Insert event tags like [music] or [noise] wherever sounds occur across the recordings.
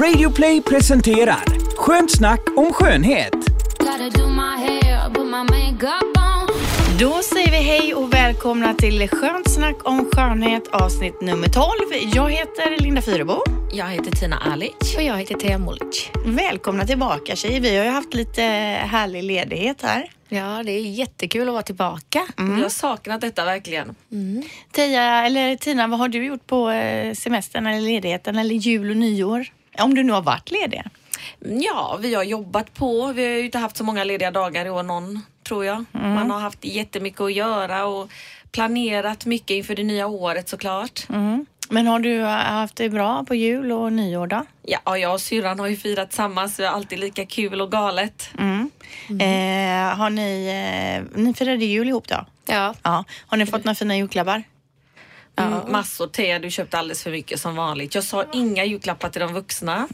Radioplay presenterar Skönt snack om skönhet. Då säger vi hej och välkomna till Skönt snack om skönhet avsnitt nummer 12. Jag heter Linda Fyrebo. Jag heter Tina Alic. Och jag heter Thea Molic. Välkomna tillbaka tjejer. Vi har ju haft lite härlig ledighet här. Ja, det är jättekul att vara tillbaka. Jag har saknat detta verkligen. Tia, eller Tina, vad har du gjort på eh, semestern eller ledigheten eller jul och nyår? Om du nu har varit ledig. Ja, vi har jobbat på. Vi har ju inte haft så många lediga dagar i år någon, tror jag. Man har haft jättemycket att göra och planerat mycket inför det nya året såklart. Mm. Men har du haft det bra på jul och nyår då? Ja, jag och syrran har ju firat tillsammans. Det är alltid lika kul och galet. Mm. Eh, har ni, eh, ni firade jul ihop då? Ja. Ja. Har ni fått några fina julklappar? Mm, massor. Thea, du köpte alldeles för mycket som vanligt. Jag sa inga julklappar till de vuxna.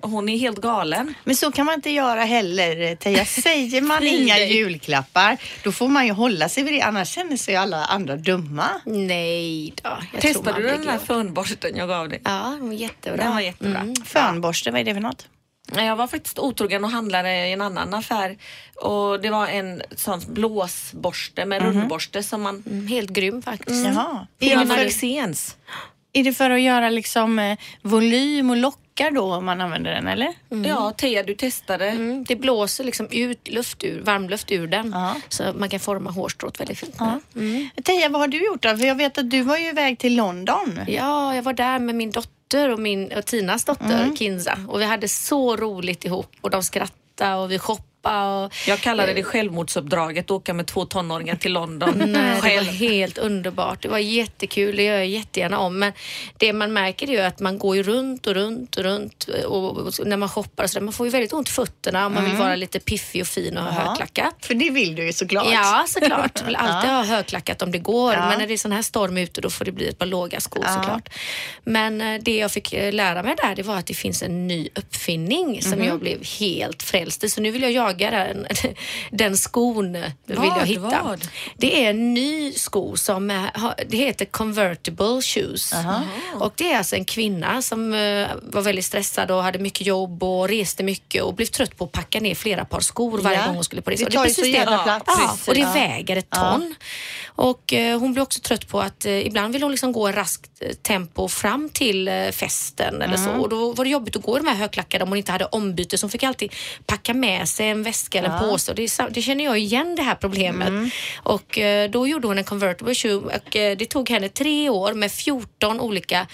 Och hon är helt galen. Men så kan man inte göra heller, Teija. [laughs] Säger man inga julklappar, då får man ju hålla sig vid det. Annars känner sig alla andra dumma. Nej då. Testade du den där fönborsten jag gav dig? Ja, den var jättebra. Den var jättebra. Mm. Fönborste, vad är det för något? Jag var faktiskt otrogen och handlade i en annan affär och det var en sån blåsborste med rullborste som man... Mm, helt grym faktiskt. Jaha. Är det, för, är det för att göra liksom eh, volym och lockar då om man använder den eller? Ja, Thea du testade. Mm, det blåser liksom ut luft ur, varmluft ur den Ja. så man kan forma hårstrået väldigt fint. Ja. Mm. Vad har du gjort då? För jag vet att du var ju iväg till London. Ja, jag var där med min dotter och, min, och Tinas dotter Kinza. Och vi hade så roligt ihop och de skrattade och vi shoppade och Jag kallade det självmordsuppdraget, åka med två tonåringar till London [laughs] Nej, det var helt underbart. Det var jättekul, det gör jag jättegärna om. Men det man märker är ju att man går ju runt och runt och runt och, och när man shoppar så där, man får ju väldigt ont i fötterna om man vill vara lite piffig och fin och ha Ja. högklackat. För det vill du ju såklart. Ja, såklart. Jag vill [laughs] alltid ha högklackat om det går. Ja. Men när det är sån här storm ute då får det bli ett par låga skor Ja. såklart. Men eh, det jag fick eh, lära mig där det var att det finns en ny uppfinning som Mhm. jag blev helt frälst i. Så nu vill jag jaga den, [laughs] den skon vill jag hitta. Vad? Det är en ny sko som är, har- det heter convertible shoes. Och det är alltså en kvinna som eh, var väldigt stressad och hade mycket jobb och reste mycket och blev trött på att packa ner flera par skor varje Ja. gång hon skulle på resa. Det tar ju precis så jävla plats. Ja, och det Ja. väger ett Ja. ton. Och eh, hon blir också trött på att eh, ibland vill hon liksom gå raskt eh, tempo fram till eh, festen eller så. Och då var det jobbigt att gå i de här högklackade om hon inte hade ombyte. Så hon fick alltid packa med sig en väska eller en påse. Och det, det känner jag igen det här problemet. Och eh, då gjorde hon en convertible shoe och eh, det tog henne tre år med 14 olika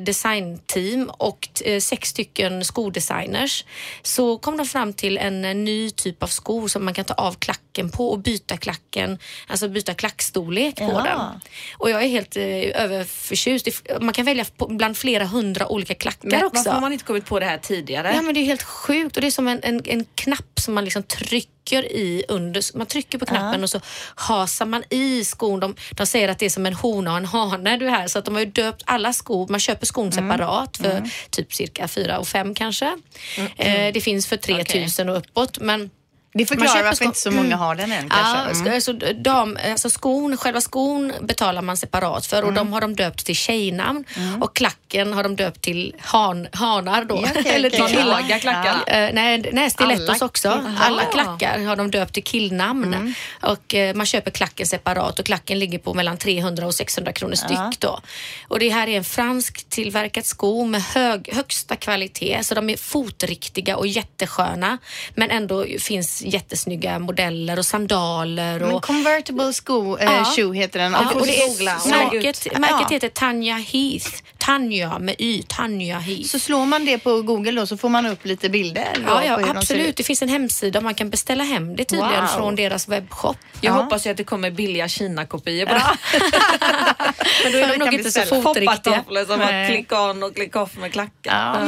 designteam och sex stycken skodesigners. Så kom de fram till en, ny typ av skor som man kan ta av klacken på och byta klacken, alltså byta klackstorlek på Ja. den. Och jag är helt eh, överförtjust. Man kan välja på, bland flera hundra olika klackar Men också. varför har man inte kommit på det här tidigare? Ja men det är helt sjukt och det är som en, en, en knapp som man liksom trycker i under. Man trycker på knappen och så hasar man i skon. De, de säger att det är som en hona och en hane du här så att de har ju döpt alla skor. Man köper skon separat för typ cirka 4 och 5 kanske. Eh, det finns för 3000 och uppåt men Det förklarar varför inte så många har den än Ja, kanske. Mm. alltså, dam, alltså skon, själva skon betalar man separat för och Mm. de har de döpt till tjejnamn och klacken har de döpt till han, hanar då. Ja, okej, [laughs] Eller till Ja. killar. Låga klackar. Eh, nej, nej, stilettos Alla också. Alla Aha. klackar har de döpt till killnamn. Mm. Och eh, man köper klacken separat och klacken ligger på mellan 300 och 600 kronor styck då. Och det här är en fransk tillverkat sko med hög, högsta kvalitet så de är fotriktiga och jättesköna men ändå finns jättesnygga modeller och sandaler och Men convertible sko, eh, Ja. shoe heter den. Ja, Och- och det är, märket, märket Ja. heter Tanja Heath. Tanja med Y. Tanja Heath. Så slår man det på Google då så får man upp lite bilder. Ja, på ja de absolut. ut. Det finns en hemsida man kan beställa hem det tydligen Wow. från deras webbshop. Jag Ja. hoppas ju att det kommer billiga Kina-kopior på det. [laughs] Men då är de nog inte så fotriktiga. Foppatofflor som har Nej. klick on och klick off med klackar.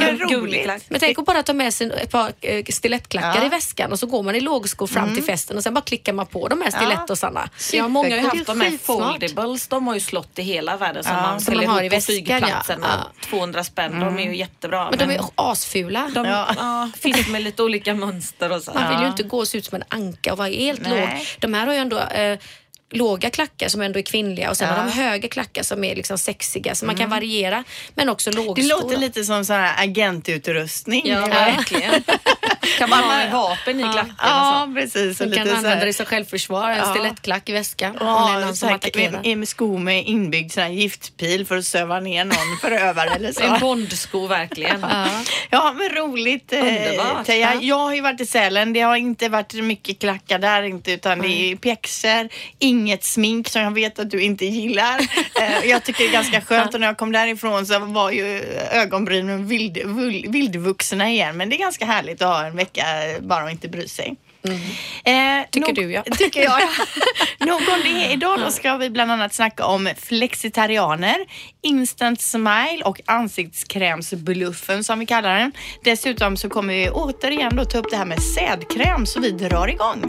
Ja, Ja, roligt. Men tänk att bara ta med sig ett par eh, stilettklackar Ja. i väskan och så går man i lågskor fram till festen och sen bara klickar man på de här stilettosarna. Ja, många har ju haft de här foldables. De har ju slått i hela världen som Ja. man Som man har ihop i på väskan, flygplatsen. Ja. och 200 spänn. De är ju jättebra. Men de är asfula. de, Ja. ja. finns med lite olika mönster och så. Man vill ju inte gå och se ut som en anka och vara helt Nej. låg. De här har ju ändå eh, låga klackar som ändå är kvinnliga och sen Ja. har de höga klackar som är liksom sexiga. Så man kan variera men också Det lågstora. låter lite som sån här agentutrustning. Ja, verkligen. [laughs] kan man ha vapen i klacken? Ja, precis. Och Man lite kan använda det som självförsvar, en Ja. stilettklack i väskan om det Ja, någon som attackerar. med, sko med inbyggd sån här giftpil för att söva ner någon [laughs] förövare eller så. En bondsko verkligen. Ja, men roligt. eh, Underbart. Teija. Ja. Jag har ju varit i Sälen. Det har inte varit mycket klackar där inte utan det är pjäxor, inget smink som jag vet att du inte gillar. [laughs] Eh, jag tycker det är ganska skönt och när jag kom därifrån så var ju ögonbrynen vild, vild, vildvuxna igen. Men det är ganska härligt att ha en vecka bara och inte bry sig. Eh, Tycker du, ja. [laughs] Tycker jag ja. [laughs] Nog om det. Idag då ska vi bland annat snacka om flexitarianer, instant smile och ansiktskrämsbluffen som vi kallar den. Dessutom så kommer vi återigen då ta upp det här med sädkräm så vi drar igång.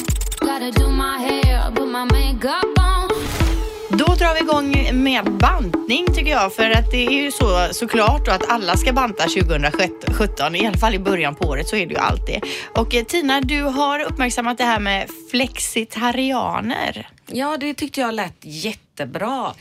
Då drar vi igång med bantning tycker jag för att det är ju så såklart då att alla ska banta 2017 i alla fall i början på året så är det ju alltid. Och eh, Tina, du har uppmärksammat det här med flexitarianer. Ja, det tyckte jag lät jättebra.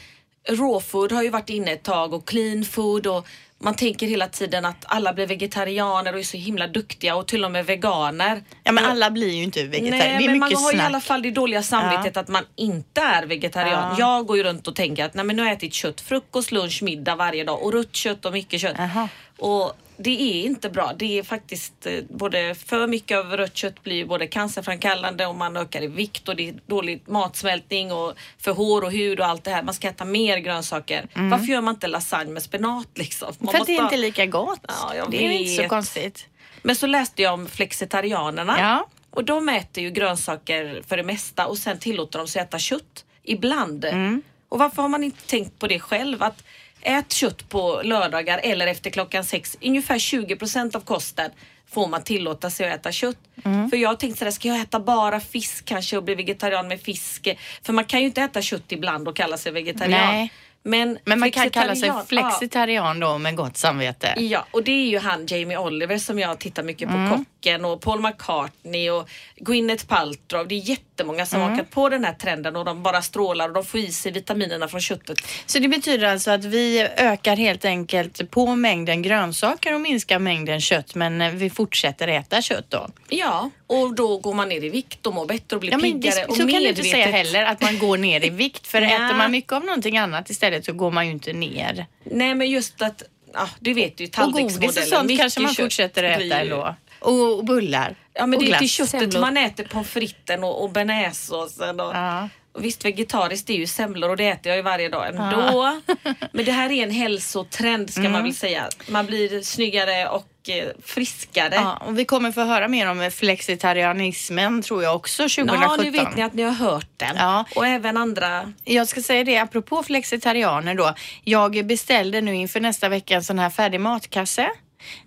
Raw food har ju varit inne ett tag och clean food och man tänker hela tiden att alla blir vegetarianer och är så himla duktiga och till och med veganer. Ja men alla blir ju inte vegetarianer. Nej, men man har i snack. alla fall det dåliga samvetet att man inte är vegetarian. Jag går ju runt och tänker att nej, men nu har jag ätit kött frukost, lunch, middag varje dag och rött kött och mycket kött. Jaha. Och det är inte bra. Det är faktiskt eh, både för mycket av rött kött blir både cancerframkallande och man ökar i vikt och det är dålig matsmältning och för hår och hud och allt det här. Man ska äta mer grönsaker. Varför gör man inte lasagne med spenat liksom? Man För att det är inte lika gott. Ja, det är inte så konstigt. Men så läste jag om flexitarianerna Ja. och de äter ju grönsaker för det mesta och sen tillåter de sig äta kött ibland. Mm. Och varför har man inte tänkt på det själv? Att ät kött på lördagar eller efter klockan sex. Ungefär 20 procent av kosten får man tillåta sig att äta kött. Mm. För jag tänkte sådär, ska jag äta bara fisk kanske och bli vegetarian med fisk? För man kan ju inte äta kött ibland och kalla sig vegetarian. Nej. Men, Men man kan kalla sig flexitarian- ja. då med gott samvete. Ja, och det är ju han Jamie Oliver som jag tittar mycket på, Mm. Kocken och Paul McCartney och Gwyneth Paltrow. Det är jättemånga som har Mm. hakat på den här trenden och de bara strålar och de får i sig vitaminerna från köttet. Så det betyder alltså att vi ökar helt enkelt på mängden grönsaker och minskar mängden kött men eh, vi fortsätter äta kött då? Ja, och då går man ner i vikt och mår bättre och blir Ja, det, piggare och så kan du medvetet. inte säga heller att man går ner i [laughs] vikt för äter man mycket av någonting annat istället så går man ju inte ner. Nej men just att, ja, du vet ju Och tallriksmodellen. godis och sånt kanske man fortsätter äta ändå. Och, och bullar. Ja men och det är glass. till köttet man äter pommes fritesen och, och bearnaisesåsen. Och, Ja. och visst vegetariskt är ju semlor och det äter jag ju varje dag ändå. [laughs] Men det här är en hälsotrend ska Mm. man väl säga. Man blir snyggare och eh, friskare. Ja, och vi kommer få höra mer om flexitarianismen tror jag också 2017. Ja, nu vet ni att ni har hört den. Ja. Och även andra. Jag ska säga det apropå flexitarianer då. Jag beställde nu inför nästa vecka en sån här färdig matkasse.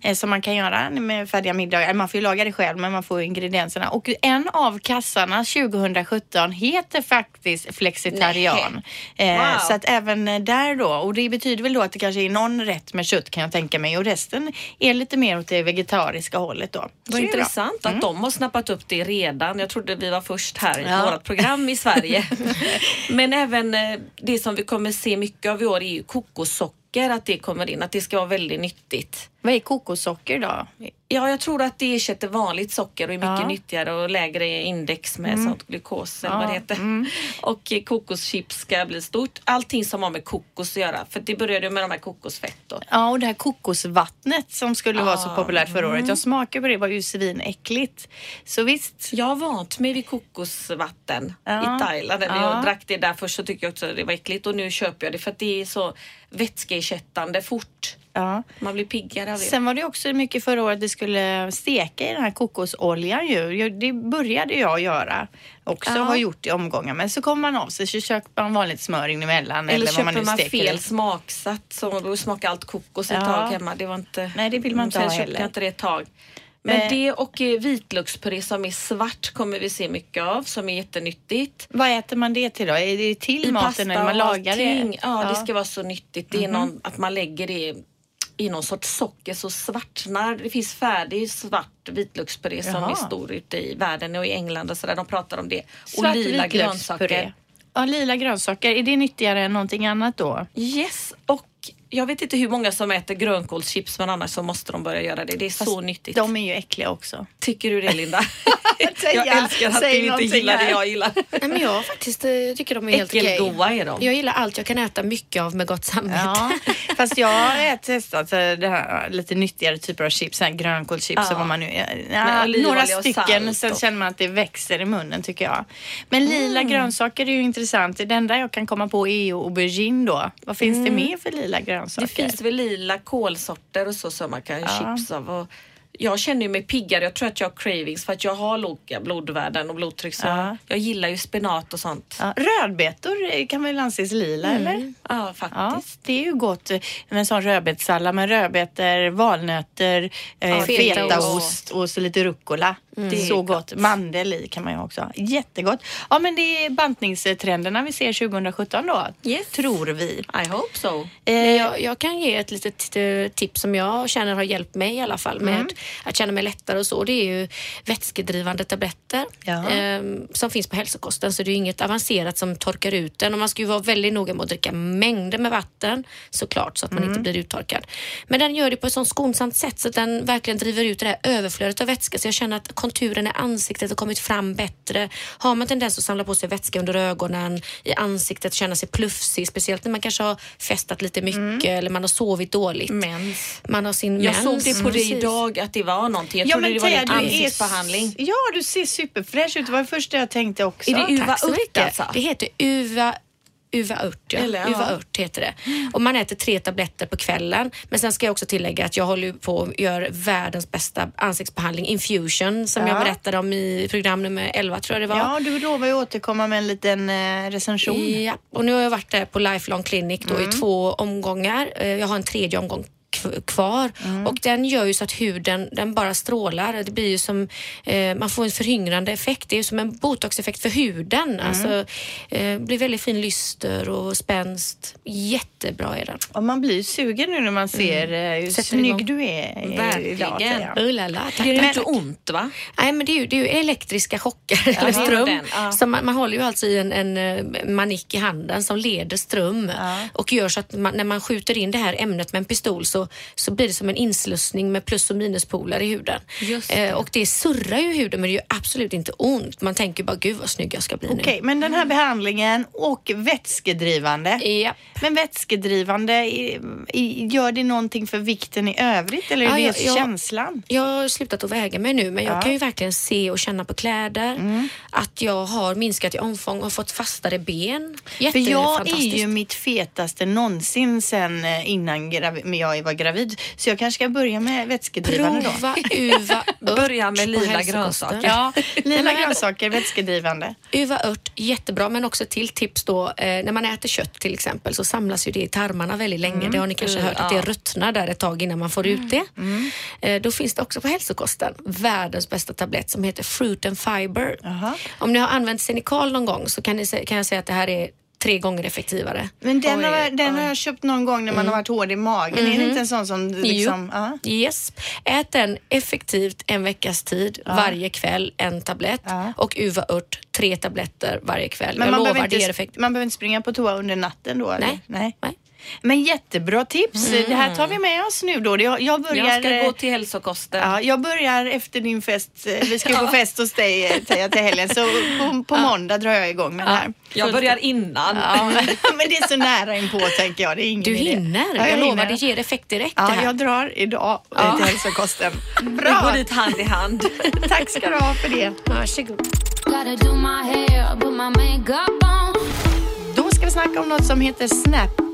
Eh, Som man kan göra med färdiga middagar. Man får ju laga det själv men man får ingredienserna. Och en av kassarna 2017 heter faktiskt flexitarian. Eh, Wow. Så att även där då. Och det betyder väl då att det kanske är någon rätt med kött kan jag tänka mig. Och resten är lite mer åt det vegetariska hållet då. Vad bra. intressant att de har snappat upp det redan. Jag trodde vi var först här i Ja. vårt program i Sverige. [laughs] Men även eh, det som vi kommer se mycket av i år är ju kokossocker. Att det kommer in, att det ska vara väldigt nyttigt. Vad är kokossocker då? Ja, jag tror att det ersätter vanligt socker och är mycket Ja. Mm. nyttigare och lägre index med sånt glukos eller vad Ja, det heter. Och eh, kokoschips ska bli stort. Allting som har med kokos att göra. För det började med de här kokosfett då. Ja, och det här kokosvattnet som skulle vara så Ah, populärt förra året. Jag smakade på det, det var ju svinäckligt. Så visst. Jag har vant mig vid kokosvatten Ja. i Thailand. När Ja. jag drack det där först så tyckte jag också att det var äckligt och nu köper jag det för att det är så vätskeersättande fort. Ja. Man blir piggare av det. Sen var det också mycket förra året att det skulle steka i den här kokosoljan ju. Det började jag göra också, Ja. har gjort i omgångar. Men så kommer man av sig så köper man vanligt smör in emellan. Eller, Eller, vad man köper nu man fel smaksatt så då smakar allt kokos ett Ja. tag hemma. Det var inte... Nej, det vill man inte ha heller. jag inte det ett tag. Men det och eh, vitlökspuré som är svart kommer vi se mycket av som är jättenyttigt. Vad äter man det till då? Är det till I maten eller man lagar allting. det? Ja, det ska vara så nyttigt. Det är Mhm. någon, att man lägger det i någon sorts socker så svartnar. Det finns färdig svart vitlökspuré som Jaha. är stor ute i världen och i England och sådär. De pratar om det. Svart och lila grönsaker. Ja, lila grönsaker, är det nyttigare än någonting annat då? Yes, och jag vet inte hur många som äter grönkålschips men annars så måste de börja göra det. Det är så nyttigt. De är ju äckliga också. Tycker du det Linda? [laughs] Jag ja, älskar att du inte gillar det jag gillar. Nej, men jag faktiskt eh, tycker de är helt okej. Äckelgoda är de. Jag gillar allt jag kan äta mycket av med gott samvete. Ja, fast jag har testat eh, det här, lite nyttigare typer av chips, grönkålschips Ja. och vad man nu ja, Några stycken, sen och- känner man att det växer i munnen tycker jag. Men lila Mm. grönsaker är ju intressant. Det enda jag kan komma på är ju aubergine då. Vad finns det mer för lila grönsaker? Mm. Det finns väl lila kolsorter och så som man kan Ja. chips av. Och jag känner mig piggare. Jag tror att jag har cravings för att jag har låga blodvärden och blodtryck. Så Ja. jag, gillar ju spenat och sånt. Ja, rödbetor kan väl anses lila eller? Ja, Ja, faktiskt. det är ju gott med en sån rödbetssallad med rödbetor, valnötter, eh, Ja, fetaost och så lite rucola. Det är så gott. Mandel i kan man ju också. Jättegott. Ja men det är bantningstrenderna vi ser 2017 då. Yes. Tror vi. I hope so. Eh, Jag, jag kan ge ett litet eh, tips som jag känner har hjälpt mig i alla fall med Mm. att känna mig lättare och så. Det är ju vätskedrivande tabletter Ja. ehm, som finns på hälsokosten så det är inget avancerat som torkar ut den och man ska ju vara väldigt noga med att dricka mängder med vatten såklart så att man Mm. inte blir uttorkad. Men den gör det på ett sånt skonsamt sätt så att den verkligen driver ut det här överflödet av vätska så jag känner att konturen i ansiktet har kommit fram bättre. Har man tendens att samla på sig vätska under ögonen, i ansiktet, känna sig plufsig, speciellt när man kanske har festat lite mycket eller man har sovit dåligt. Mens. Man har sin Jag mens. såg det på dig idag att det var någonting. Jag ja, trodde det var en är- ansiktsbehandling. Ja, du ser superfräsch ut. Det var det första jag tänkte också. Är det uva Tack så ört mycket. alltså? Det heter uva Uva ört, ja. Eller, ja. Uva ört heter det. Och man äter tre tabletter på kvällen. Men sen ska jag också tillägga att jag håller på och gör världens bästa ansiktsbehandling, Infusion, som Ja. jag berättade om i program nummer 11 tror jag det var. Ja, du lovar ju återkomma med en liten eh, recension. Ja, och nu har jag varit där på Lifelong Clinic då Mm. i två omgångar. Eh, Jag har en tredje omgång kvar Mm. och den gör ju så att huden den bara strålar. Det blir ju som, eh, man får en föryngrande effekt. Det är ju som en botoxeffekt för huden. Mm. Alltså, eh, blir väldigt fin lyster och spänst. Jättebra är den. Och man blir sugen nu när man ser eh, hur Sätter igång. snygg du är Verkligen. idag. Thea. Oh la la, tack. Det är Men- inte ont va? Nej, men det är ju, det är ju elektriska chocker, det eller ström. ja. Så man, man håller ju alltså i en, en eh, manick i handen som leder ström och gör så att man, när man skjuter in det här ämnet med en pistol så, så blir det som en inslussning med plus och minuspoler i huden. Just det. Eh, och det surrar ju huden men det ju absolut inte ont. Man tänker bara gud vad snygg jag ska bli Okej, men den här behandlingen och vätskedrivande. nu. Ja. Men vätskedrivande, gör det någonting för vikten i övrigt eller är Ja, det jag- jag- känslan? Jag har slutat att väga mig nu men jag Ja. kan ju verkligen se och känna på kläder Mm. att jag har minskat i omfång och fått fastare ben. För jag är ju mitt fetaste någonsin sen eh, innan jag var gravid. Så jag kanske ska börja med vätskedrivande då. Prova uva ört [laughs] Börja med [laughs] lila grönsaker. Ja, lila grönsaker, vätskedrivande. Uva ört, jättebra. Men också till tips då, eh, när man äter kött till exempel så samlas ju det i tarmarna väldigt länge. Det har ni kanske Mm, hört att det ruttnar där ett tag innan man får ut det. Eh, då finns det också på hälsokosten världens bästa tablett som heter Fruit and Fiber. Jaha. Om ni har använt Xenical någon gång så kan, ni, kan jag säga att det här är tre gånger effektivare. Men den, Oj, har, den har jag köpt någon gång när man har varit hård i magen. Är det inte en sån som liksom... Ja. Yes. Ät den effektivt en veckas tid, varje kväll en tablett Ja. och uva ört tre tabletter varje kväll. Men jag man lovar, behöver, det ger inte, effekt. man behöver inte springa på toa under natten då? eller? Nej. Nej. Men jättebra tips. Det här tar vi med oss nu då. Jag, jag börjar... Jag ska eh, gå till hälsokosten. Ja, jag börjar efter din fest. Eh, Vi ska [laughs] ju på fest hos dig eh, Teija, till helgen. Så på, på måndag drar jag igång med det här. Jag börjar innan. Ja, men det är så nära inpå tänker jag. Det är ingen Du idé. hinner. Ja, jag, lovar, hinner. det ger effekt direkt Ja, här. jag drar idag eh, till hälsokosten. Vi går Bra! dit hand i hand. [laughs] Tack ska du ha för det. Varsågod. Gotta do my hair, put my makeup on. Då ska vi snacka om något som heter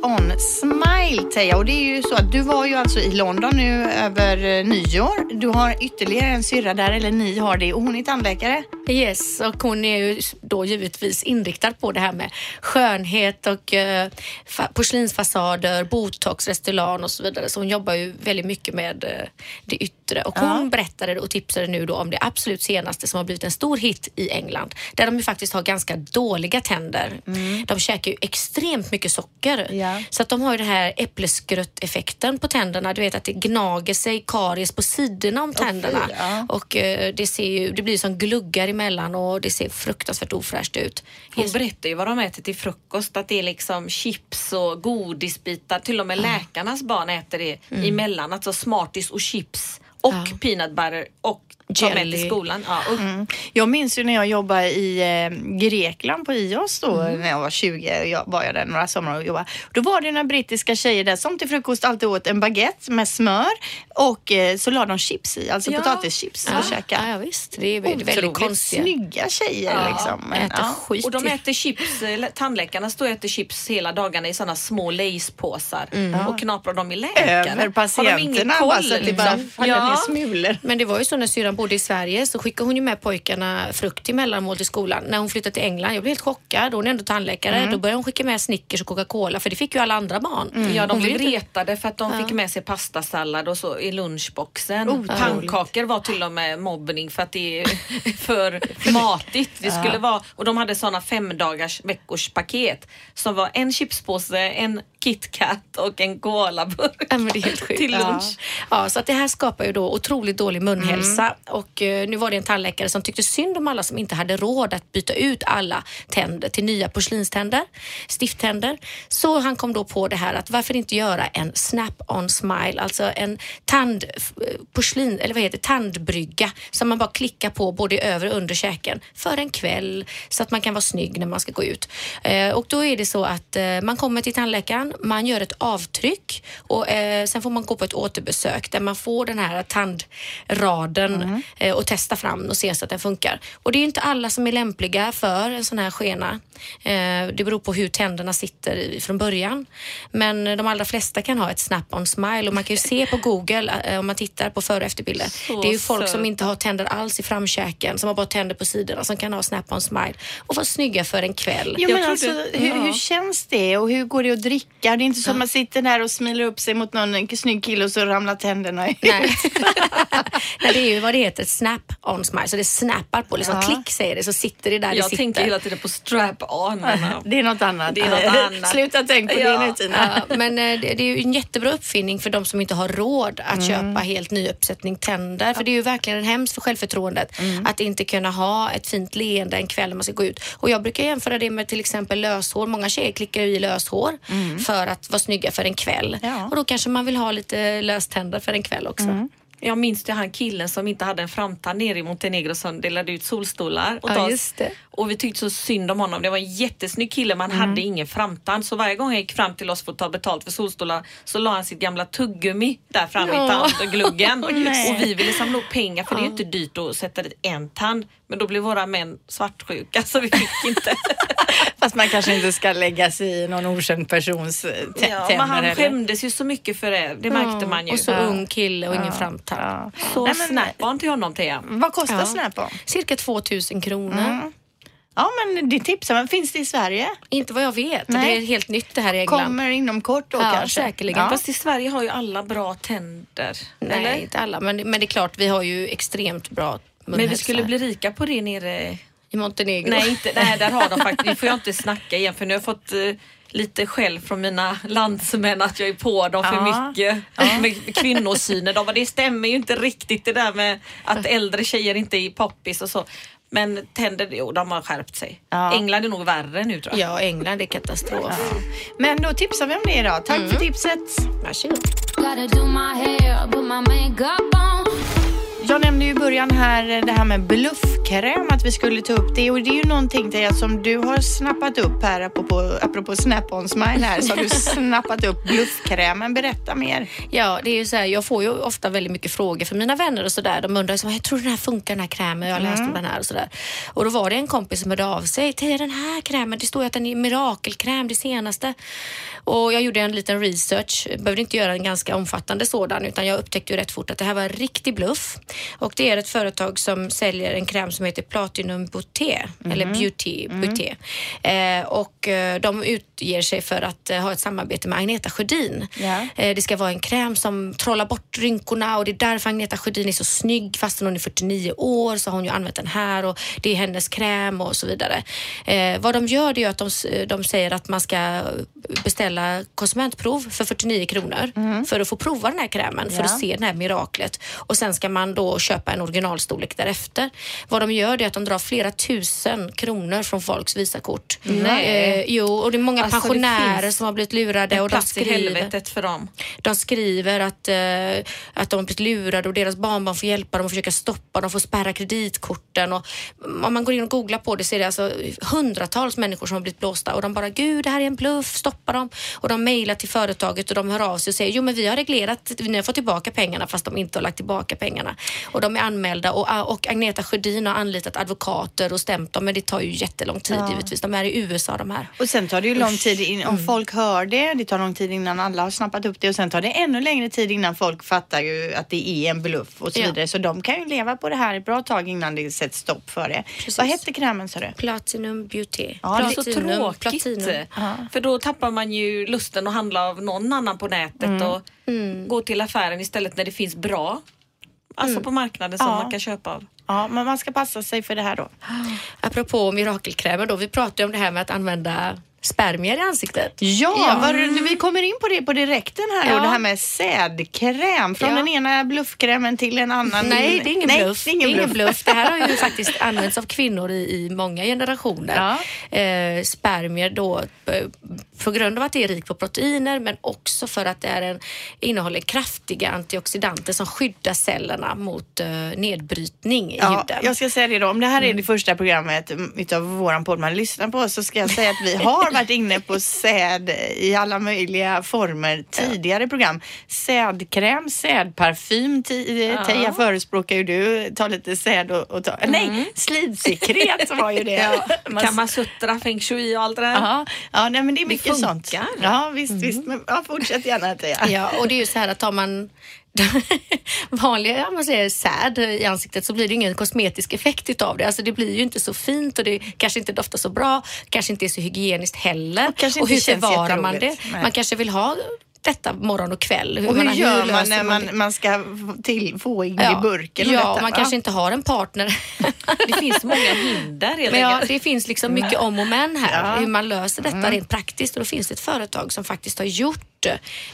Snap-on Smile, Teija. Och det är ju så att du var ju alltså i London nu över eh, nyår. Du har ytterligare en syrra där, eller ni har det, och hon är tandläkare. Yes, och hon är ju då givetvis inriktad på det här med skönhet och eh, fa- porslinsfasader, botox, Restylane och så vidare. Så hon jobbar ju väldigt mycket med eh, det yttre. Och hon berättade och tipsade nu då om det absolut senaste som har blivit en stor hit i England. Där de ju faktiskt har ganska dåliga tänder. De käkar ju extremt mycket socker. Ja. Ja. Så att de har ju den här äppleskrött-effekten på tänderna. Du vet att det gnager sig karies på sidorna om tänderna. ja. Och eh, det, ser ju, det blir som gluggar emellan och det ser fruktansvärt ofräscht ut. Hon berättar ju vad de äter till frukost, att det är liksom chips och godisbitar. Till och med läkarnas barn äter det Mm. emellan. Alltså Smarties och chips och peanut butter och tar med Jelly. till skolan. Ja. Mm. Jag minns ju när jag jobbade i eh, Grekland på IOS då Mm. när jag var 20. Jag var jag där några somrar och jobbade. Då var det några brittiska tjejer där som till frukost alltid åt en baguette med smör och eh, så la de chips i, alltså Ja. potatischips och Ja, käkade. ja, visst. Det är väldigt, väldigt konstiga. snygga tjejer Ja, liksom. Men, äter ja. skit. Och de till. äter chips, eh, tandläkarna står och äter chips hela dagarna i sådana små Layspåsar och knaprar dem i läkare. Över Har de ingen patienterna koll, bara så att det bara liksom? faller Ja. ner smulor. Men det var ju så när syrran bodde i Sverige så skickade hon ju med pojkarna frukt till mellanmål till skolan. När hon flyttade till England, jag blev helt chockad. Hon är ändå tandläkare. Mm. Då började hon skicka med Snickers och Coca-Cola för det fick ju alla andra barn. Ja, de Hon blev inte- retade för att de fick med sig pastasallad och så i lunchboxen. Otroligt. Pannkakor var till och med mobbning för att det är [laughs] för matigt. Det skulle vara, och de hade sådana femdagars veckors paket som var en chipspåse, en KitKat och en colaburk Ja, men det är helt sjukt. till lunch. Ja, så att det här skapar ju då otroligt dålig munhälsa Mm. och eh, nu var det en tandläkare som tyckte synd om alla som inte hade råd att byta ut alla tänder till nya porslinständer, stifttänder. Så han kom då på det här att varför inte göra en snap-on smile, alltså en tand, f- porslin, eller vad heter tandbrygga som man bara klickar på både övre och under käken för en kväll så att man kan vara snygg när man ska gå ut. Eh, och då är det så att eh, man kommer till tandläkaren, man gör ett avtryck och eh, sen får man gå på ett återbesök där man får den här tandraden eh, och testa fram och se så att den funkar. Och det är ju inte alla som är lämpliga för en sån här skena. Eh, det beror på hur tänderna sitter i, från början. Men de allra flesta kan ha ett snap-on smile och man kan ju se på Google eh, om man tittar på före och efterbilder. Så det är ju folk som inte har tänder alls i framkäken, som har bara tänder på sidorna, som kan ha snap-on smile och vara snygga för en kväll. Jo, men alltså, hur, ja. hur känns det och hur går det att dricka? Det är inte så att man sitter där och smilar upp sig mot någon snygg kille och så ramlar tänderna ut. Nej. [laughs] Nej, det är ju vad det heter, snap-on smile. Så det snappar på, liksom Ja. klick säger det, så sitter det där det Jag sitter. tänker hela tiden på strap-on. men, [laughs] ja. Det är något annat. Det är något [laughs] annat. Sluta tänka på Ja. det nu Tina. Ja, men eh, det det är ju en jättebra uppfinning för de som inte har råd att köpa helt ny uppsättning tänder. För det är ju verkligen en hemskt för självförtroendet att inte kunna ha ett fint leende en kväll när man ska gå ut. Och jag brukar jämföra det med till exempel löshår. Många tjejer klickar ju i löshår för att vara snygga för en kväll. Ja. Och då kanske man vill ha lite löständer för en kväll också. Jag minns det han killen som inte hade en framtand nere i Montenegro som delade ut solstolar åt Ja, oss. just det. Och vi tyckte så synd om honom. Det var en jättesnygg kille men han hade ingen framtand. Så varje gång han gick fram till oss för att ta betalt för solstolar så la han sitt gamla tuggummi där framme Ja. i tandgluggen. [laughs] och vi ville samla upp pengar för det är ju inte dyrt att sätta dit en tand. Men då blev våra män svartsjuka så vi fick inte. [laughs] Fast man kanske inte ska lägga sig i någon okänd persons eh, tä- ja, tänder men han heller. skämdes ju så mycket för det. Det märkte man ju. Och så ung kille och ingen framtand. Ja. Så Nej, men, snap-on till honom Thea. Vad kostar Ja. Snap-on? Cirka 2000 kronor. Ja, men det tipsar man. Finns det i Sverige? Inte vad jag vet. Nej. Det är helt nytt det här i England. Kommer inom kort då Ja, kanske? säkerligen. Ja. Fast i Sverige har ju alla bra tänder. Nej, eller? inte alla. Men, men det är klart, vi har ju extremt bra Men vi skulle bli rika på det nere... i Montenegro. Nej, inte, nej där har de [laughs] faktiskt. Nu får jag inte snacka igen för nu har jag fått eh, lite skäll från mina landsmän att jag är på dem för Ja. mycket [laughs] med kvinnosynen. De bara, det stämmer ju inte riktigt det där med att äldre tjejer inte är poppis och så. Men tänder, jo de har skärpt sig. Ja. England är nog värre nu tror jag. Ja, England är katastrof. Men då tipsar vi om det idag. Tack för tipset. Varsågod. Jag nämnde ju i början här det här med bluffkräm, att vi skulle ta upp det. Och det är ju någonting Teija, som du har snappat upp här, apropå, apropå snap-on smile här, så har du [laughs] snappat upp bluffkrämen. Berätta mer. Ja, det är ju så här, jag får ju ofta väldigt mycket frågor från mina vänner och sådär. De undrar så, jag tror den här funkar den här krämen, jag har läst om den här och sådär. Och då var det en kompis som hörde av sig. Till den här krämen, det står ju att den är mirakelkräm, det senaste. Och jag gjorde en liten research, behövde inte göra en ganska omfattande sådan utan jag upptäckte ju rätt fort att det här var en riktig bluff. Och det är ett företag som säljer en kräm som heter Platinum Beauté, eller Beauty. Beauté. Eh, och eh, de utger sig för att eh, ha ett samarbete med Agneta Sjödin. Ja. Eh, det ska vara en kräm som trollar bort rynkorna och det är därför Agneta Sjödin är så snygg. Fastän hon är 49 år så har hon ju använt den här och det är hennes kräm och så vidare. Eh, vad de gör det är att de, s- de säger att man ska beställa konsumentprov för 49 kronor för att få prova den här krämen, för Ja. att se det här miraklet. Och sen ska man då köpa en originalstorlek därefter. Vad de gör är att de drar flera tusen kronor från folks Visakort. Nej. Eh, jo, och det är många Alltså, pensionärer som har blivit lurade och de skriver, helvetet för dem. de skriver att, eh, att de har blivit lurade och deras barnbarn får hjälpa dem och försöka stoppa dem, får spärra kreditkorten. Och om man går in och googlar på det så är det alltså hundratals människor som har blivit blåsta och de bara gud det här är en bluff, stoppa dem. Och de mejlar till företaget och de hör av sig och säger jo men vi har reglerat, ni har fått tillbaka pengarna fast de inte har lagt tillbaka pengarna. Och de är anmälda och, och Agneta Sjödin har anlitat advokater och stämt dem men det tar ju jättelång tid givetvis. De är i USA de här. Och sen tar det ju lång tid in, om folk hör det, det tar lång tid innan alla har snappat upp det och sen tar det ännu längre tid innan folk fattar ju att det är en bluff och så Ja. vidare. Så de kan ju leva på det här ett bra tag innan det sätts stopp för det. Precis. Vad hette krämen sa du? Platinum Beauty. Ja, det är Så Platinum, tråkigt. Platinum. För då tappar man ju lusten att handla av någon annan på nätet Mm. och gå till affären istället när det finns bra Alltså på marknaden som Ja. man kan köpa av. Ja, men man ska passa sig för det här då. [gasps] Apropå mirakelkrämer då, vi pratade om det här med att använda spermier i ansiktet. Ja, Var, vi kommer in på det på direkten här Ja. och det här med sädkräm. Från Ja. den ena bluffkrämen till en annan. Nej, det är ingen Nej, bluff. Det är ingen bluff. Det här har ju [laughs] faktiskt använts av kvinnor i, i många generationer. Eh, spermier då eh, på grund av att det är rikt på proteiner men också för att det är en, innehåller kraftiga antioxidanter som skyddar cellerna mot eh, nedbrytning i Ja, huden. jag ska säga det då. Om det här är det första programmet mm, utav våran podd man lyssnar på så ska jag säga att vi har varit inne på säd i alla möjliga former tidigare program. Sädkräm, sädparfym. Ti- Teija förespråkar ju du. Ta lite säd och, och ta... Nej, slidsekret var ju det. [laughs] Man- Kamasutra, feng shui och allt det där. Ja, ja nej, men det är mycket funkar. sånt. Ja, visst, visst. Men, ja, fortsätt gärna Teija. Ja, och det är ju så här att tar man [laughs] vanliga om man säger säd i ansiktet så blir det ingen kosmetisk effekt utav det. Alltså det blir ju inte så fint och det kanske inte doftar så bra, kanske inte är så hygieniskt heller. Och och hur förvarar man det? Nej. Man kanske vill ha detta morgon och kväll. Och hur man- gör man löser när man, man ska få, till, få in i burken? och Ja, detta, man va? kanske inte har en partner. [laughs] Det finns många hinder helt Men ja, det finns liksom mycket om och men här, Ja. hur man löser detta rent praktiskt. Och då finns det ett företag som faktiskt har gjort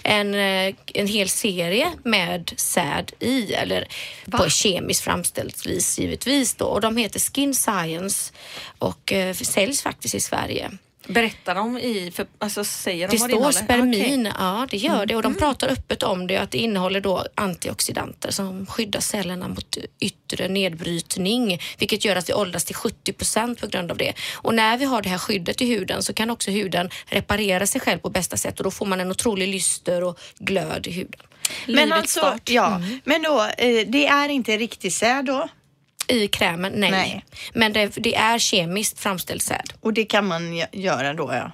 en, eh, en hel serie med säd i, eller på kemiskt framställt vis givetvis då. Och de heter Skin Science och eh, säljs faktiskt i Sverige. Berättar de i, för, alltså säger de Det vad står innehåller? spermin, Okej. ja det gör det och de pratar öppet om det att det innehåller då antioxidanter som skyddar cellerna mot yttre nedbrytning vilket gör att vi åldras till 70 procent på grund av det. Och när vi har det här skyddet i huden så kan också huden reparera sig själv på bästa sätt och då får man en otrolig lyster och glöd i huden. Men alltså, start. ja, men då, eh, det är inte riktig säd då I krämen, nej. Nej. Men det, det är kemiskt framställd säd. och det kan man gö- göra då ja.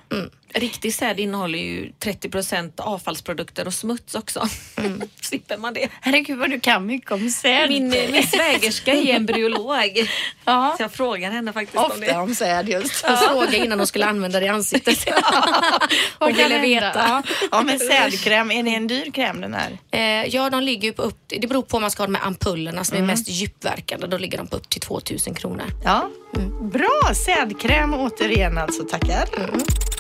Riktig säd innehåller ju 30% avfallsprodukter och smuts också. [laughs] Slipper man det. Herregud vad du kan mycket om säd. Min, min svägerska är embryolog. [laughs] Ja. Så jag frågar henne faktiskt om Ofta det. om säd just. Jag frågade innan de skulle använda det i ansiktet. [laughs] Och kan ville veta. Ja. ja men sädkräm, är det en dyr kräm den här? Eh, ja, de ligger ju på upp, det beror på om man ska ha de här ampullerna som Mm. är mest djupverkande. Då ligger de på upp till 2000 kronor. Ja. Bra, sädkräm återigen alltså, tackar. Gotta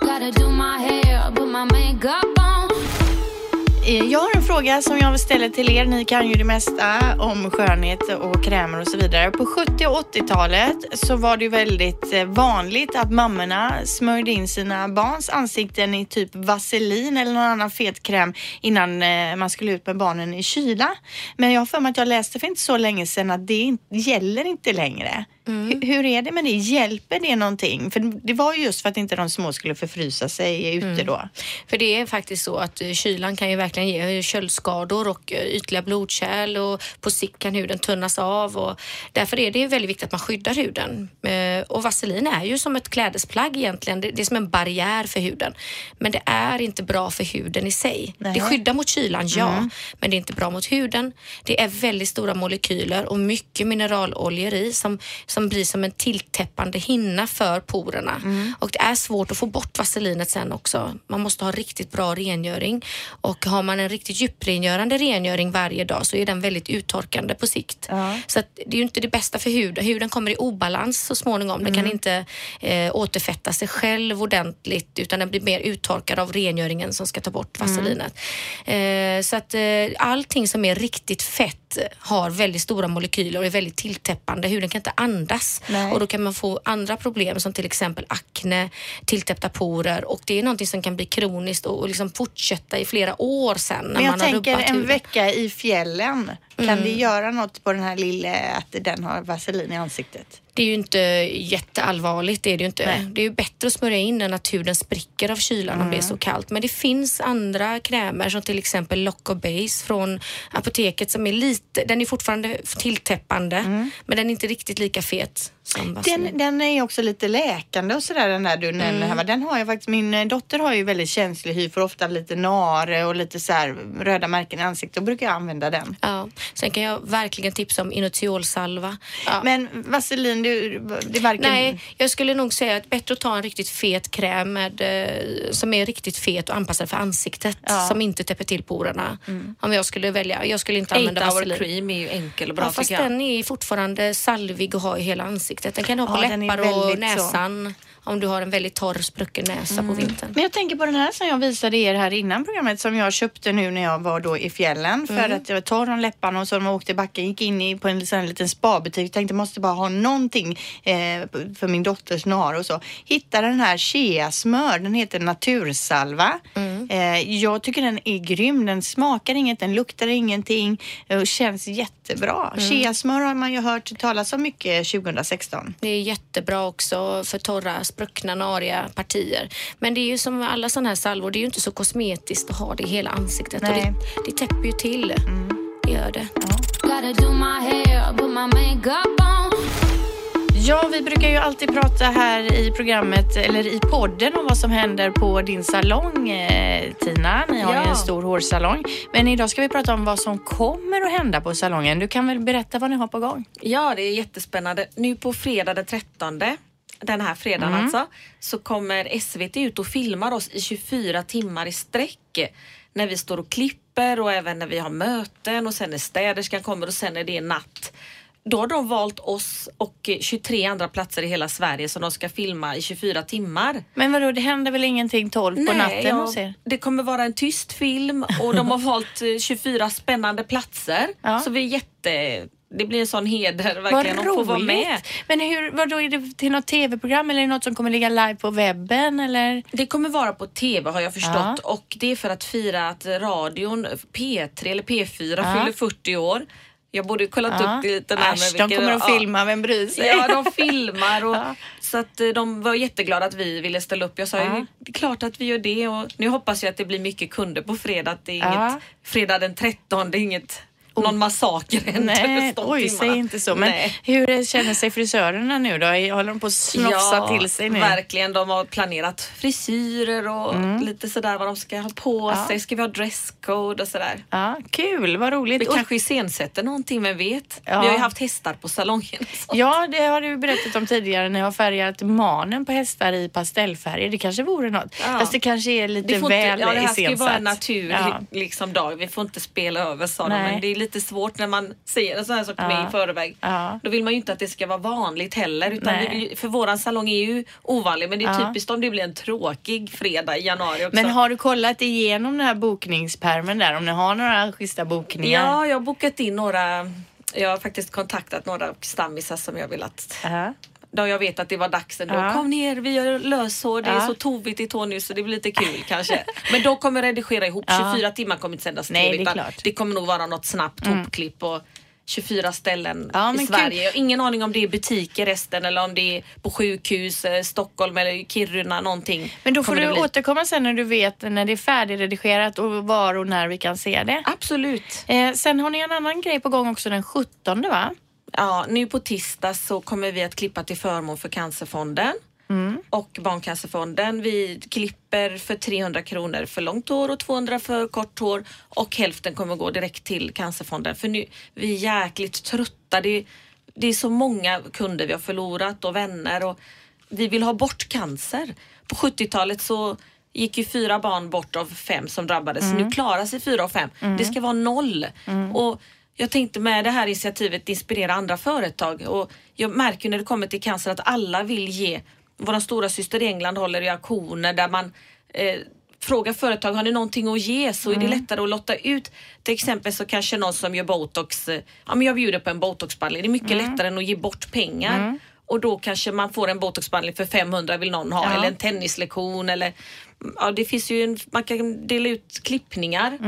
Eh, jag har en fråga som jag vill ställa till er. Ni kan ju det mesta om skönhet och krämer och så vidare. På 70 och 80-talet så var det ju väldigt eh, vanligt att mammorna smörjde in sina barns ansikten i typ vaselin eller någon annan fet kräm innan eh, man skulle ut med barnen i kyla. Men jag har för mig att jag läste för inte så länge sedan att det gäller inte längre. Hur, hur är det med det? Hjälper det någonting? För det var ju just för att inte de små skulle förfrysa sig ute då. För det är faktiskt så att eh, kylan kan ju verkligen ge köldskador och eh, ytliga blodkärl och på sikt kan huden tunnas av och därför är det ju väldigt viktigt att man skyddar huden. Eh, Och vaselin är ju som ett klädesplagg egentligen. Det är som en barriär för huden. Men det är inte bra för huden i sig. Nej. Det skyddar mot kylan, ja, men det är inte bra mot huden. Det är väldigt stora molekyler och mycket mineraloljor i som, som blir som en tilltäppande hinna för porerna. Och det är svårt att få bort vaselinet sen också. Man måste ha riktigt bra rengöring och har man en riktigt djuprengörande rengöring varje dag så är den väldigt uttorkande på sikt. Ja. Så det är ju inte det bästa för huden. Huden kommer i obalans så småningom. Den kan inte eh, återfetta sig själv ordentligt utan den blir mer uttorkad av rengöringen som ska ta bort vaselinet. Eh, så att eh, allting som är riktigt fett har väldigt stora molekyler och är väldigt tilltäppande. Huden kan inte andas Nej. och då kan man få andra problem som till exempel akne, tilltäppta porer och det är någonting som kan bli kroniskt och, och liksom fortsätta i flera år sen när Men jag man har tänker rubbat en huden. vecka i fjällen. Kan Mm. det göra något på den här lilla, att den har vaselin i ansiktet? Det är ju inte jätteallvarligt, det är det ju inte. Nej. Det är ju bättre att smörja in än att huden spricker av kylan om det är så kallt. Men det finns andra krämer som till exempel Lock Base från apoteket som är lite, den är fortfarande tilltäppande men den är inte riktigt lika fet. Den, den är också lite läkande och sådär den där du Mm. nämner här. va? Den har jag faktiskt, min eh, dotter har ju väldigt känslig hy för ofta lite nare och lite så här röda märken i ansiktet. Då brukar jag använda den. Ja. Sen kan jag verkligen tipsa om Inutiolsalva. Ja. Men vaselin, du, det är varken... Nej, jag skulle nog säga att bättre att ta en riktigt fet kräm med, eh, som är riktigt fet och anpassad för ansiktet Ja. Mm. som inte täpper till porerna. Om jag skulle välja. Jag skulle inte 8 använda hour vaselin. cream är ju enkel och bra Ja, fast den är fortfarande salvig att ha i hela ansiktet. Den kan du ha på Ja, läppar och väldigt så. Om du har en väldigt torr sprucken näsa på vintern. Men jag tänker på den här som jag visade er här innan programmet som jag köpte nu när jag var då i fjällen för att jag var torr om läpparna och så när man åkte i backen gick in på en sån här liten spabutik tänkte måste bara ha någonting eh, för min dotters nar och så. Hittade den här Shea smör, den heter Natursalva. Eh, jag tycker den är grym, den smakar inget, den luktar ingenting och känns jättebra. Shea smör har man ju hört talas om mycket 2016. Det är jättebra också för torra, spruckna, nariga partier. Men det är ju som alla sådana här salvor, det är ju inte så kosmetiskt att ha det i hela ansiktet. Och Nej. det, det täpper ju till. Det gör det. On. Ja, vi brukar ju alltid prata här i programmet, eller i podden om vad som händer på din salong, eh, Tina. Ni har ju Ja. en stor hårsalong. Men idag ska vi prata om vad som kommer att hända på salongen. Du kan väl berätta vad ni har på gång? Ja, det är jättespännande. Nu på fredag den 13, den här fredagen alltså, så kommer SVT ut och filmar oss i 24 timmar i sträck. När vi står och klipper och även när vi har möten och sen när städerskan kommer och sen när det är natt. Då har de valt oss och eh, 23 andra platser i hela Sverige som de ska filma i 24 timmar. Men vadå, det händer väl ingenting 12 på natten ja, hos er? det kommer vara en tyst film och de har [laughs] valt eh, 24 spännande platser. Ja. Så vi är jätte... Det blir en sån heder verkligen att få vara med. Men hur, vadå, är det till något tv-program eller är det något som kommer ligga live på webben eller? Det kommer vara på TV har jag förstått Ja. och det är för att fira att radion P3 eller P4 Ja. fyller 40 år. Jag borde kollat Ja. upp lite närmare. Äsch, de vilken- kommer att filma, vem bryr sig? Ja, de filmar och [laughs] så att eh, de var jätteglada att vi ville ställa upp. Jag sa ju, det är klart att vi gör det och nu hoppas jag att det blir mycket kunder på fredag. Att det är inget, fredag den 13, det är inget någon massaker händer Nej, oj, säg inte så. Men Nej. hur känner sig frisörerna nu då? Håller de på att snofsa till sig nu? verkligen. De har planerat frisyrer och lite sådär vad de ska ha på Mm. Ja. sig. Ska vi ha dresscode och sådär. Ja, kul, vad roligt. Vi Och- kanske iscensätter någonting, vem vet? Ja. Vi har ju haft hästar på salongen. Ja, det har du berättat om tidigare. Ni har färgat manen på hästar i pastellfärger. Det kanske vore något. Ja. Fast det kanske är lite väl inte, ja, det här ska ju vara en iscensatt. naturlig Ja. liksom, dag. Vi får inte spela över sa de. Men det är lite svårt när man säger en sån här sak Ja. mig i förväg. Ja. Då vill man ju inte att det ska vara vanligt heller. Utan vill, för våran salong är ju ovanlig. Men det är Ja. typiskt om det blir en tråkig fredag i januari också. Men har du kollat igenom den här bokningspermen där? Om ni har några schyssta bokningar? Ja, jag har bokat in några. Jag har faktiskt kontaktat några stammisar som jag vill att Ja. Då jag vet att det var dags ändå. Ja. Kom ner, vi gör löshår. Det är Ja. så tovigt i tå nu så det blir lite kul kanske. Men de kommer redigera ihop. Ja. 24 timmar kommer inte sändas Nej, TV, det. Mm. det kommer nog vara något snabbt hopklipp och 24 ställen Ja, i Sverige. kul. Jag har ingen aning om det är butiker resten eller om det är på sjukhus, eh, Stockholm eller Kiruna någonting. Men då får du återkomma sen när du vet när det är färdigredigerat och var och när vi kan se det. Absolut. Eh, sen har ni en annan grej på gång också den 17 va? Ja, nu på tisdag så kommer vi att klippa till förmån för Cancerfonden Mm. och Barncancerfonden. Vi klipper för 300 kronor för långt hår och 200 för kort hår och hälften kommer gå direkt till Cancerfonden. För nu, vi är jäkligt trötta. Det är, det är så många kunder vi har förlorat och vänner och vi vill ha bort cancer. På 70-talet så gick ju fyra barn bort av fem som drabbades. Nu klarar sig fyra av fem. Det ska vara noll. Och jag tänkte med det här initiativet inspirera andra företag och jag märker när det kommer till cancer att alla vill ge. Vår stora syster i England håller i auktioner där man eh, frågar företag, har ni någonting att ge? Så är det lättare att lotta ut. Till exempel så kanske någon som gör botox, eh, ja men jag bjuder på en botoxbehandling. Det är mycket lättare än att ge bort pengar. Och då kanske man får en botoxbehandling för 500 vill någon ha Ja. eller en tennislektion eller ja det finns ju en, man kan dela ut klippningar.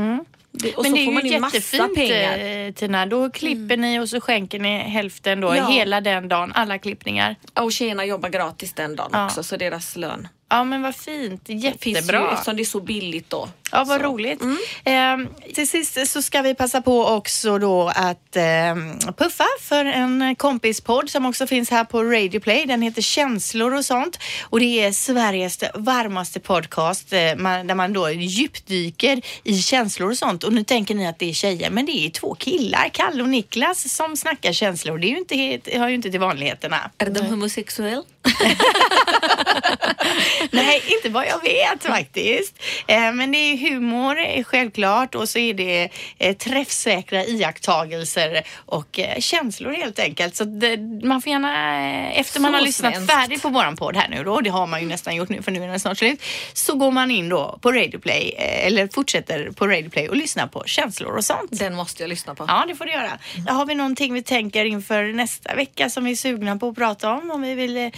Det, och Men så det är får man ju jättefint pengar. eh, Tina. Då klipper ni och så skänker ni hälften då Ja. hela den dagen, alla klippningar. Och tjejerna jobbar gratis den dagen Ja. också så deras lön Ja men vad fint, finns ju jättebra. eftersom det är så billigt då. Ja, vad Så. roligt. Ehm, till sist så ska vi passa på också då att ehm, puffa för en kompispodd som också finns här på Radio Play. Den heter Känslor och sånt och det är Sveriges varmaste podcast eh, man, där man då djupdyker i känslor och sånt. Och nu tänker ni att det är tjejer, men det är två killar, Kalle och Niklas, som snackar känslor. Det är ju inte, hör ju inte till vanligheterna. Är de homosexuell? [laughs] Nej, inte vad jag vet faktiskt. Eh, men det är humor eh, självklart och så är det eh, träffsäkra iakttagelser och känslor helt enkelt. Så det, man får gärna, efter man Så har lyssnat svenskt. färdigt på våran podd här nu då, det har man ju nästan gjort nu för nu är den snart slut, så går man in då på Radio Play eller fortsätter på Radio Play och lyssnar på känslor och sånt. Den måste jag lyssna på. Ja, det får du göra. Där har vi någonting vi tänker inför nästa vecka som vi är sugna på att prata om. Om vi vill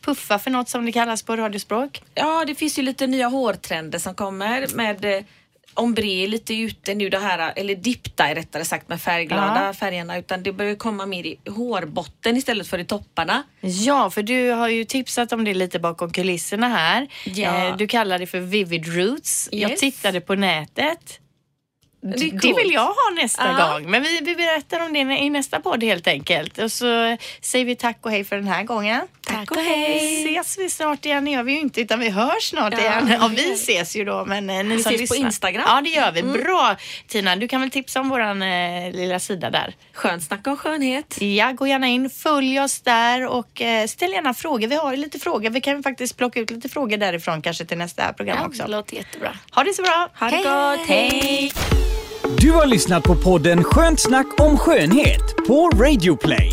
puffa för något som det kallas på radiospråk. Ja, det finns ju lite nya hårtrender som kommer med eh, ombre är lite ute nu det här, eller dipta rättare sagt med färgglada Ja. färgerna utan det börjar komma mer i hårbotten istället för i topparna. Ja, för du har ju tipsat om det lite bakom kulisserna här. Ja. Eh, Du kallar det för Vivid Roots. Jag Yes. tittade på nätet. Det Det vill jag ha nästa Ja. gång. Men vi, vi berättar om det i nästa podd helt enkelt. Och så säger vi tack och hej för den här gången. Tack och hej. Ses vi snart igen? Det gör vi ju inte utan vi hörs snart Ja, igen. Ja, vi ses ju då men eh, ni Vi som ses på. Instagram. Ja det gör vi. Bra Tina, du kan väl tipsa om våran eh, lilla sida där. Skönt snacka om skönhet. Ja, gå gärna in, följ oss där och eh, ställ gärna frågor. Vi har ju lite frågor. Vi kan faktiskt plocka ut lite frågor därifrån kanske till nästa program Ja, också. det låter jättebra. Ha det så bra. Ha det gott. Hej! Du har lyssnat på podden Skönt snack om skönhet på Radio Play.